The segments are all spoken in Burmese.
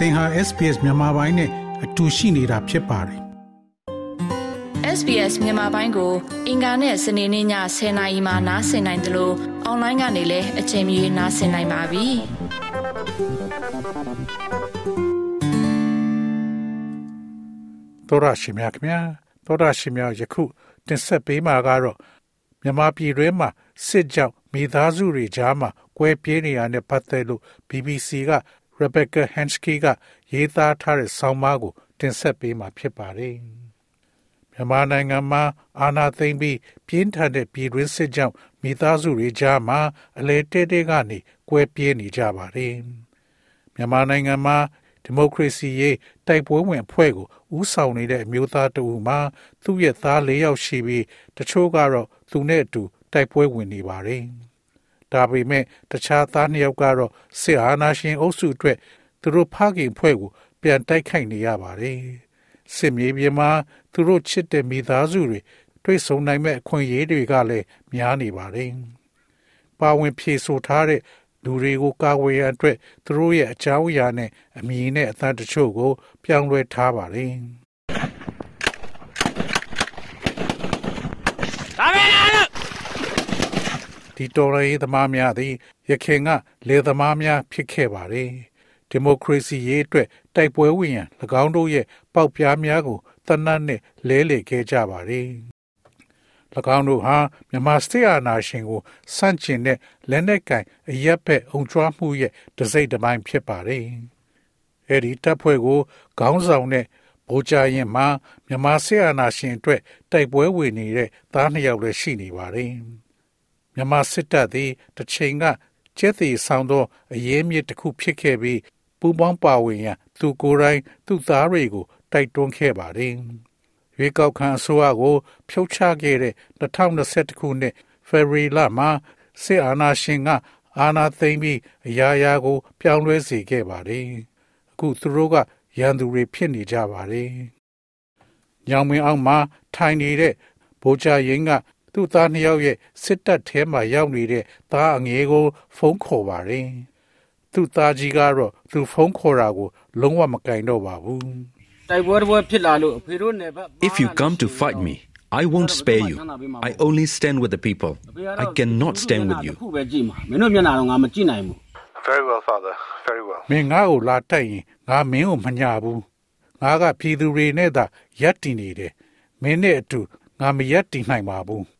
သင်ဟာ SPS မြန်မာပိုင်းနဲ့အတူရှိနေတာဖြစ်ပါတယ် SBS မြန်မာပိုင်းကို အင်ကာနဲ့စနေနေ့ည10:00နာရီမှနားဆင်နိုင်တယ်လို့အွန်လိုင်းကနေလည်းအချိန်မီနားဆင်နိုင်ပါပြီ။သောရရှိမြခင်ဗျာသောရရှိမြယခုတင်ဆက်ပေးမှာကတော့မြန်မာပြည်တွင်းမှာစစ်ကြောင့်မိသားစုတွေကြားမှာကွဲပြေးနေရတဲ့ပတ်သက်လို့ BBC က Rebecca Henschke ကရေးသားထားတဲ့ဆောင်းပါးကို တင်ဆက်ပေးမှာဖြစ်ပါတယ်။မြန်မာနိုင်ငံမှာအာဏာသိမ်းပြီးပြင်းထန်တဲ့ပြည်တွင်းစစ်ကြောင့်မိသားစုတွေကြားမှာအလေတဲတဲကနေကွဲပြေးနေကြပါတယ်။မြန်မာနိုင်ငံမှာဒီမိုကရေစီရေးတိုက်ပွဲဝင်အဖွဲ့ကိုဥဆောင်နေတဲ့အမျိုးသားတဦးမှာသူ့ရဲ့သား၄ယောက်ရှိပြီးတချို့ကတော့သူနဲ့အတူတိုက်ပွဲဝင်နေပါတယ်။ ဒါပေမဲ့တခြားသားနှစ်ယောက်ကတော့စစ်အာဏာရှင်အုပ်စုအတွက်သူတို့ဖခင်ဖွဲ့ကို ပြန်တိုက်ခိုက်နေရပါတယ်စစ်မြေပြင်မှာသူတို့ချစ်တဲ့မိသားစုတွေတွေ့ဆုံနိုင်မဲ့အခွင့်အရေးတွေကလည်းများနေပါတယ်ပါဝင်ဖြေဆိုထားတဲ့လူတွေကိုကာကွယ်ရန်အတွက်သူတို့ရဲ့အကြောင်းအရာနဲ့အမည်နဲ့အသံတချို့ကို ပြောင်းလဲထားပါတယ်ဒါပဲ ဒီတော်လှန်ရေးသမားများသည်ရခင်ကလေသမားများဖြစ်ခဲ့ပါれဒီမိုကရေစီရေးအတွက်တိုက်ပွဲဝင်ရန်၎င်းတို့ရဲ့ပေါက်ပြားများကိုတနတ်နဲ့လဲလေခဲ့ကြပါれ၎င်းတို့ဟာမြန်မာစတေအာနာရှင်ကိုစန့်ကျင်တဲ့လက်နက်ကင်အရက်ဘက်အုံကျွားမှုရဲ့တစိမ့်တစ်ပိုင်းဖြစ်ပါတယ်။အဲဒီတပ်ဖွဲ့ကိုခေါင်းဆောင်တဲ့ဗိုလ်ကြရင်မှာမြန်မာစတေအာနာရှင်အတွက်တိုက်ပွဲဝင်နေတဲ့သားနှစ်ယောက်လည်းရှိနေပါတယ်။ မြန်မာစစ်တပ်သည်တစ်ချိန်ကကျက်သေးဆောင်သောအရေးမြစ်တစ်ခုဖြစ်ခဲ့ပြီးပူပေါင်းပါဝင်ရန်သူကိုယ်တိုင်သူ့သားတွေကိုတိုက်တွန်းခဲ့ပါတယ်။ရွေးကောက်ခံအစိုးရကို ဖြုတ်ချခဲ့တဲ့2021ခုနှစ်ဖေဖော်ဝါရီလမှာစစ်အာဏာရှင်ကအာဏာသိမ်းပြီးအရာရာကို ပြောင်းလဲစေခဲ့ပါတယ်။အခုသူတို့ကရန်သူတွေဖြစ်နေကြပါတယ်။ညောင်မင်းအောင်မှာထိုင်နေတဲ့ဗိုလ်ချရင်က သူ့သားနှစ်ယောက်ရဲ့စစ်တပ်ထဲမှာရောက်နေတဲ့သားအငယ်ကို ဖုန်းခေါ်ပါတယ်။သူ့သားကြီးကတော့သူဖုန်းခေါ်တာကို လုံးဝမကင်တော့ပါဘူး။တိုက်ပွဲပွဲဖြစ်လာလို့ဖေတို့နယ်ဘက် If you come to fight me I won't spare you. I only stand with the people. I cannot stand with you. Very well, father. Very well. မင်းငါ့ကိုလာတိုက်ရင်ငါမင်းကိုမညာဘူး။ငါကပြည်သူတွေနဲ့သာရက်တည်နေတယ်။မင်းနဲ့အတူငါမရက်တည်နိုင်ပါဘူး။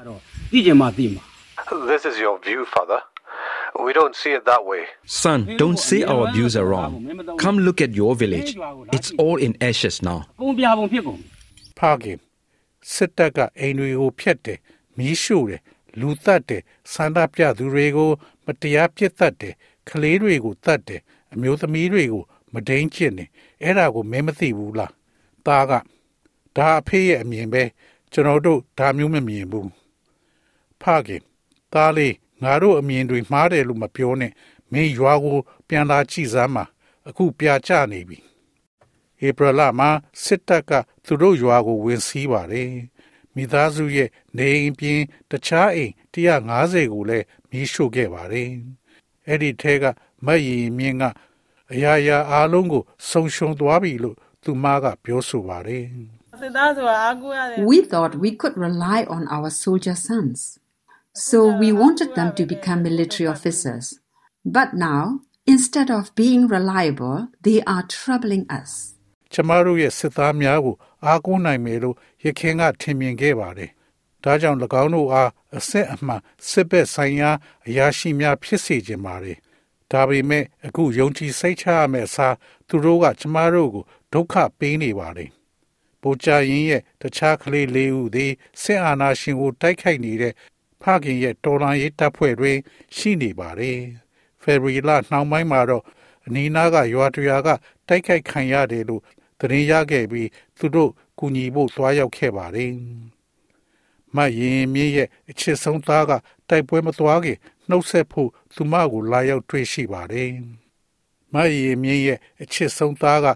This is your view, Father. We don't see it that way. Son, don't say our views are wrong. Come look at your village. It's all in ashes now. ဖခင်စစ်တပ်ကအိမ်တွေကိုဖျက်တယ်မီးရှို့တယ်လူသတ်တယ်ဆန္ဒပြသူတွေကို မတရားပြစ်တတ်တယ်ကလေးတွေကိုတတ်တယ်အမျိုးသမီးတွေကိုမဒိန်ချစ်နေအဲ့ဒါကိုမင်းမသိဘူးလားตาကဒါအဖေရဲ့အမြင်ပဲကျွန်တော်တို့ဒါမျိုးမမြင်ဘူး ဖခင်သားလေးငါတို့အမြင်တွေမှားတယ်လို့မပြောနဲ့မင်းရွာကို ပြန်လာကြည့်စမ်းပါအခုပြာကျနေပြီဧပြီလမှာစစ်တပ်ကသူတို့ရွာကိုဝင်စီးပါတယ်မိသားစုရဲ့နေအိမ်ပြင်တခြားအိမ်150ကိုလည်းမီးရှို့ခဲ့ပါတယ်အဲ့ဒီထဲကမတ်ရီမြင့်ကအရာရာအားလုံးကိုဆုံရှုံသွားပြီလို့သူမကပြောဆိုပါတယ် We thought we could rely on our soldier sons So we wanted them to become military officers. But now, instead of being reliable, they are troubling us. ကျမတို့ရဲ့စစ်သားများကိုအားကိုးနိုင်မယ်လို့ရခင်ကထင်မြင်ခဲ့ပါတယ်။ဒါကြောင့်၎င်းတို့အားအစစ်အမှန်စစ်ဘက်ဆိုင်ရာအရာရှိများဖြစ်စေခြင်းပါတယ်။ဒါပေမဲ့အခုယုံကြည်စိတ်ချရမယ့်အစားသူတို့ကကျမတို့ကိုဒုက္ခပေးနေပါတယ်။ဗိုလ်ချရင်ရဲ့တခြားကလေးလေးဦးသည်စစ်အာဏာရှင်ကိုတိုက်ခိုက်နေတဲ့ ဖခင်ရဲ့တော်လန်ရေးတပ်ဖွဲ့တွေရှိနေပါတယ်။ဖေဗရီလာနှောင်းပိုင်းမှာတော့အနီးနားကရွာတရွာကတိုက်ခိုက်ခံရတယ်လို့သတင်းရခဲ့ပြီးသူတို့ကူညီဖို့သွားရောက်ခဲ့ပါတယ်။မရင်မြင့်ရဲ့အချစ်ဆုံးသားကတိုက်ပွဲမသွားခင်နှုတ်ဆက်ဖို့သူမကိုလာရောက်တွေ့ရှိပါတယ်။မရင်မြင့်ရဲ့အချစ်ဆုံးသားက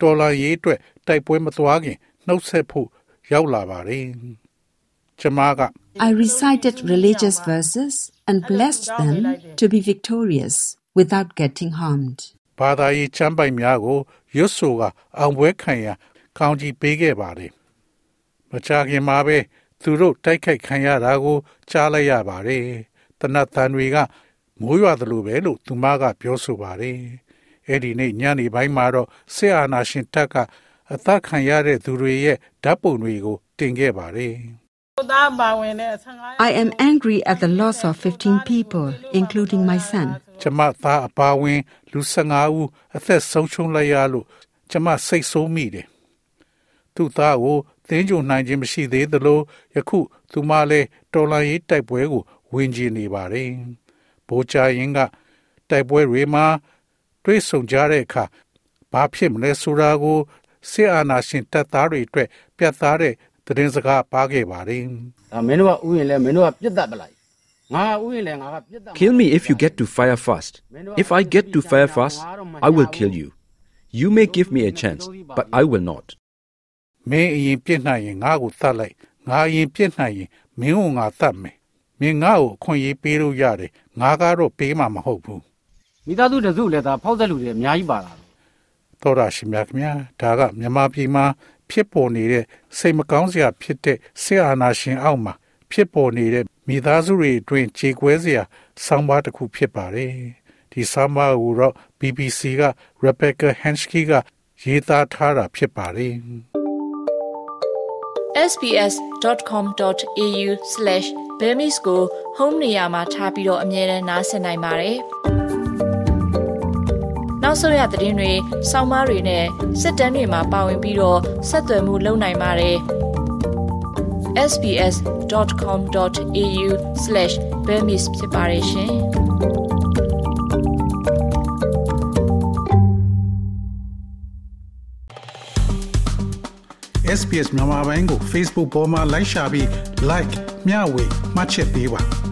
တော်လာရေးအတွက်တိုက်ပွဲမသွားခင်နှုတ်ဆက်ဖို့ရောက်လာပါတယ်။ကျမက I recited religious verses and blessed them to be victorious without getting harmed. ဘာသာရေးချမ်းပိုင်များကိုရွတ်ဆိုကအောင်ပွဲခံရကောင်းကြီးပေးခဲ့ပါတယ်။မချခင်မှာပဲသူတို့တိုက်ခိုက်ခံရတာကိုကြားလိုက်ရပါတယ်။တနတ်တန်တွေကမိုးရွာသလိုပဲလို့သူမကပြောဆိုပါတယ်။အဲ့ဒီနေ့ညနေပိုင်းမှာတော့ဆေအာနာရှင်တက်ကအသက်ခံရတဲ့သူတွေရဲ့ဓာတ်ပုံတွေကိုတင်ခဲ့ပါတယ်။ I am angry at the loss of 15 people, including my son. ကျမသားအပါဝင်လူ15ဦးအသက်ဆုံးရှုံးလိုက်ရလို့ကျမစိတ်ဆိုးမိတယ်။သူ့သားကိုသင်ကြုံနိုင်ခြင်းမရှိသေးသလိုယခုသူမလည်းတော်လိုင်းရေးတိုက်ပွဲကိုဝင်ကျင်နေပါတယ်။ဘိုးချရင်ကတိုက်ပွဲတွေမှာတွေးဆုံကြတဲ့အခါဘာဖြစ်မလဲဆိုတာကိုစစ်အာဏာရှင်တပ်သားတွေအတွက်ပြတ်သားတဲ့ သတင်းစကားပါခဲ့ပါတယ်။ဒါမင်းတို့ကဥယျာဉ်လဲမင်းတို့ကပြစ်တတ်ပလိုက် Kill me if you get to fire fast. If I get to fire fast, I will kill you. You may give me a chance, but I will not. မင်းအရင်ပြစ်နိုင်ရင်ငါ့ကိုသတ်လိုက်ငါအရင်ပြစ်နိုင်ရင်မင်းကိုငါသတ်မယ်မင်းငါ့ကိုအခွင့်အရေးပေးလို့ရတယ်ငါကတော့ပေးမှာမဟုတ်ဘူးမိသားစုတစုလည်းဒါဖောက်သက်လူတွေအများကြီးပါလာတော်ရရှိမြခင်ဗျာဒါကမြန်မာပြည်မှာ ဖြစ်ပေါ်နေတဲ့စိတ်မကောင်းစရာဖြစ်တဲ့ဆေးအာနာရှင်အောက်မှာဖြစ်ပေါ်နေတဲ့မိသားစုတွေအတွင်းခြေကွဲစရာဆောင်းပါးတစ်ခုဖြစ်ပါတယ်။ဒီဆောင်းပါးကိုတော့ BBC က Rebecca Henschke ကရေးသားထားတာဖြစ်ပါတယ်။ sbs.com.au/bemis ကို home နေရာမှာထားပြီးတော့အမြဲတမ်းနှာစင်နိုင်ပါတယ်။ နောက်ဆုံးရသတင်းတွေ၊ဆောင်းပါးတွေနဲ့စစ်တမ်းတွေမှာပါဝင်ပြီးတော့ဆက်သွယ်မှုလုပ်နိုင်ပါတယ်။ sbs.com.au/bemis ဖြစ်ပါတယ်ရှင်။ SBS မြန်မာပိုင်းကို Facebook ပေါ်မှာ like ရှာပြီး like မျှဝေမှတ်ချက်ပေးပါ။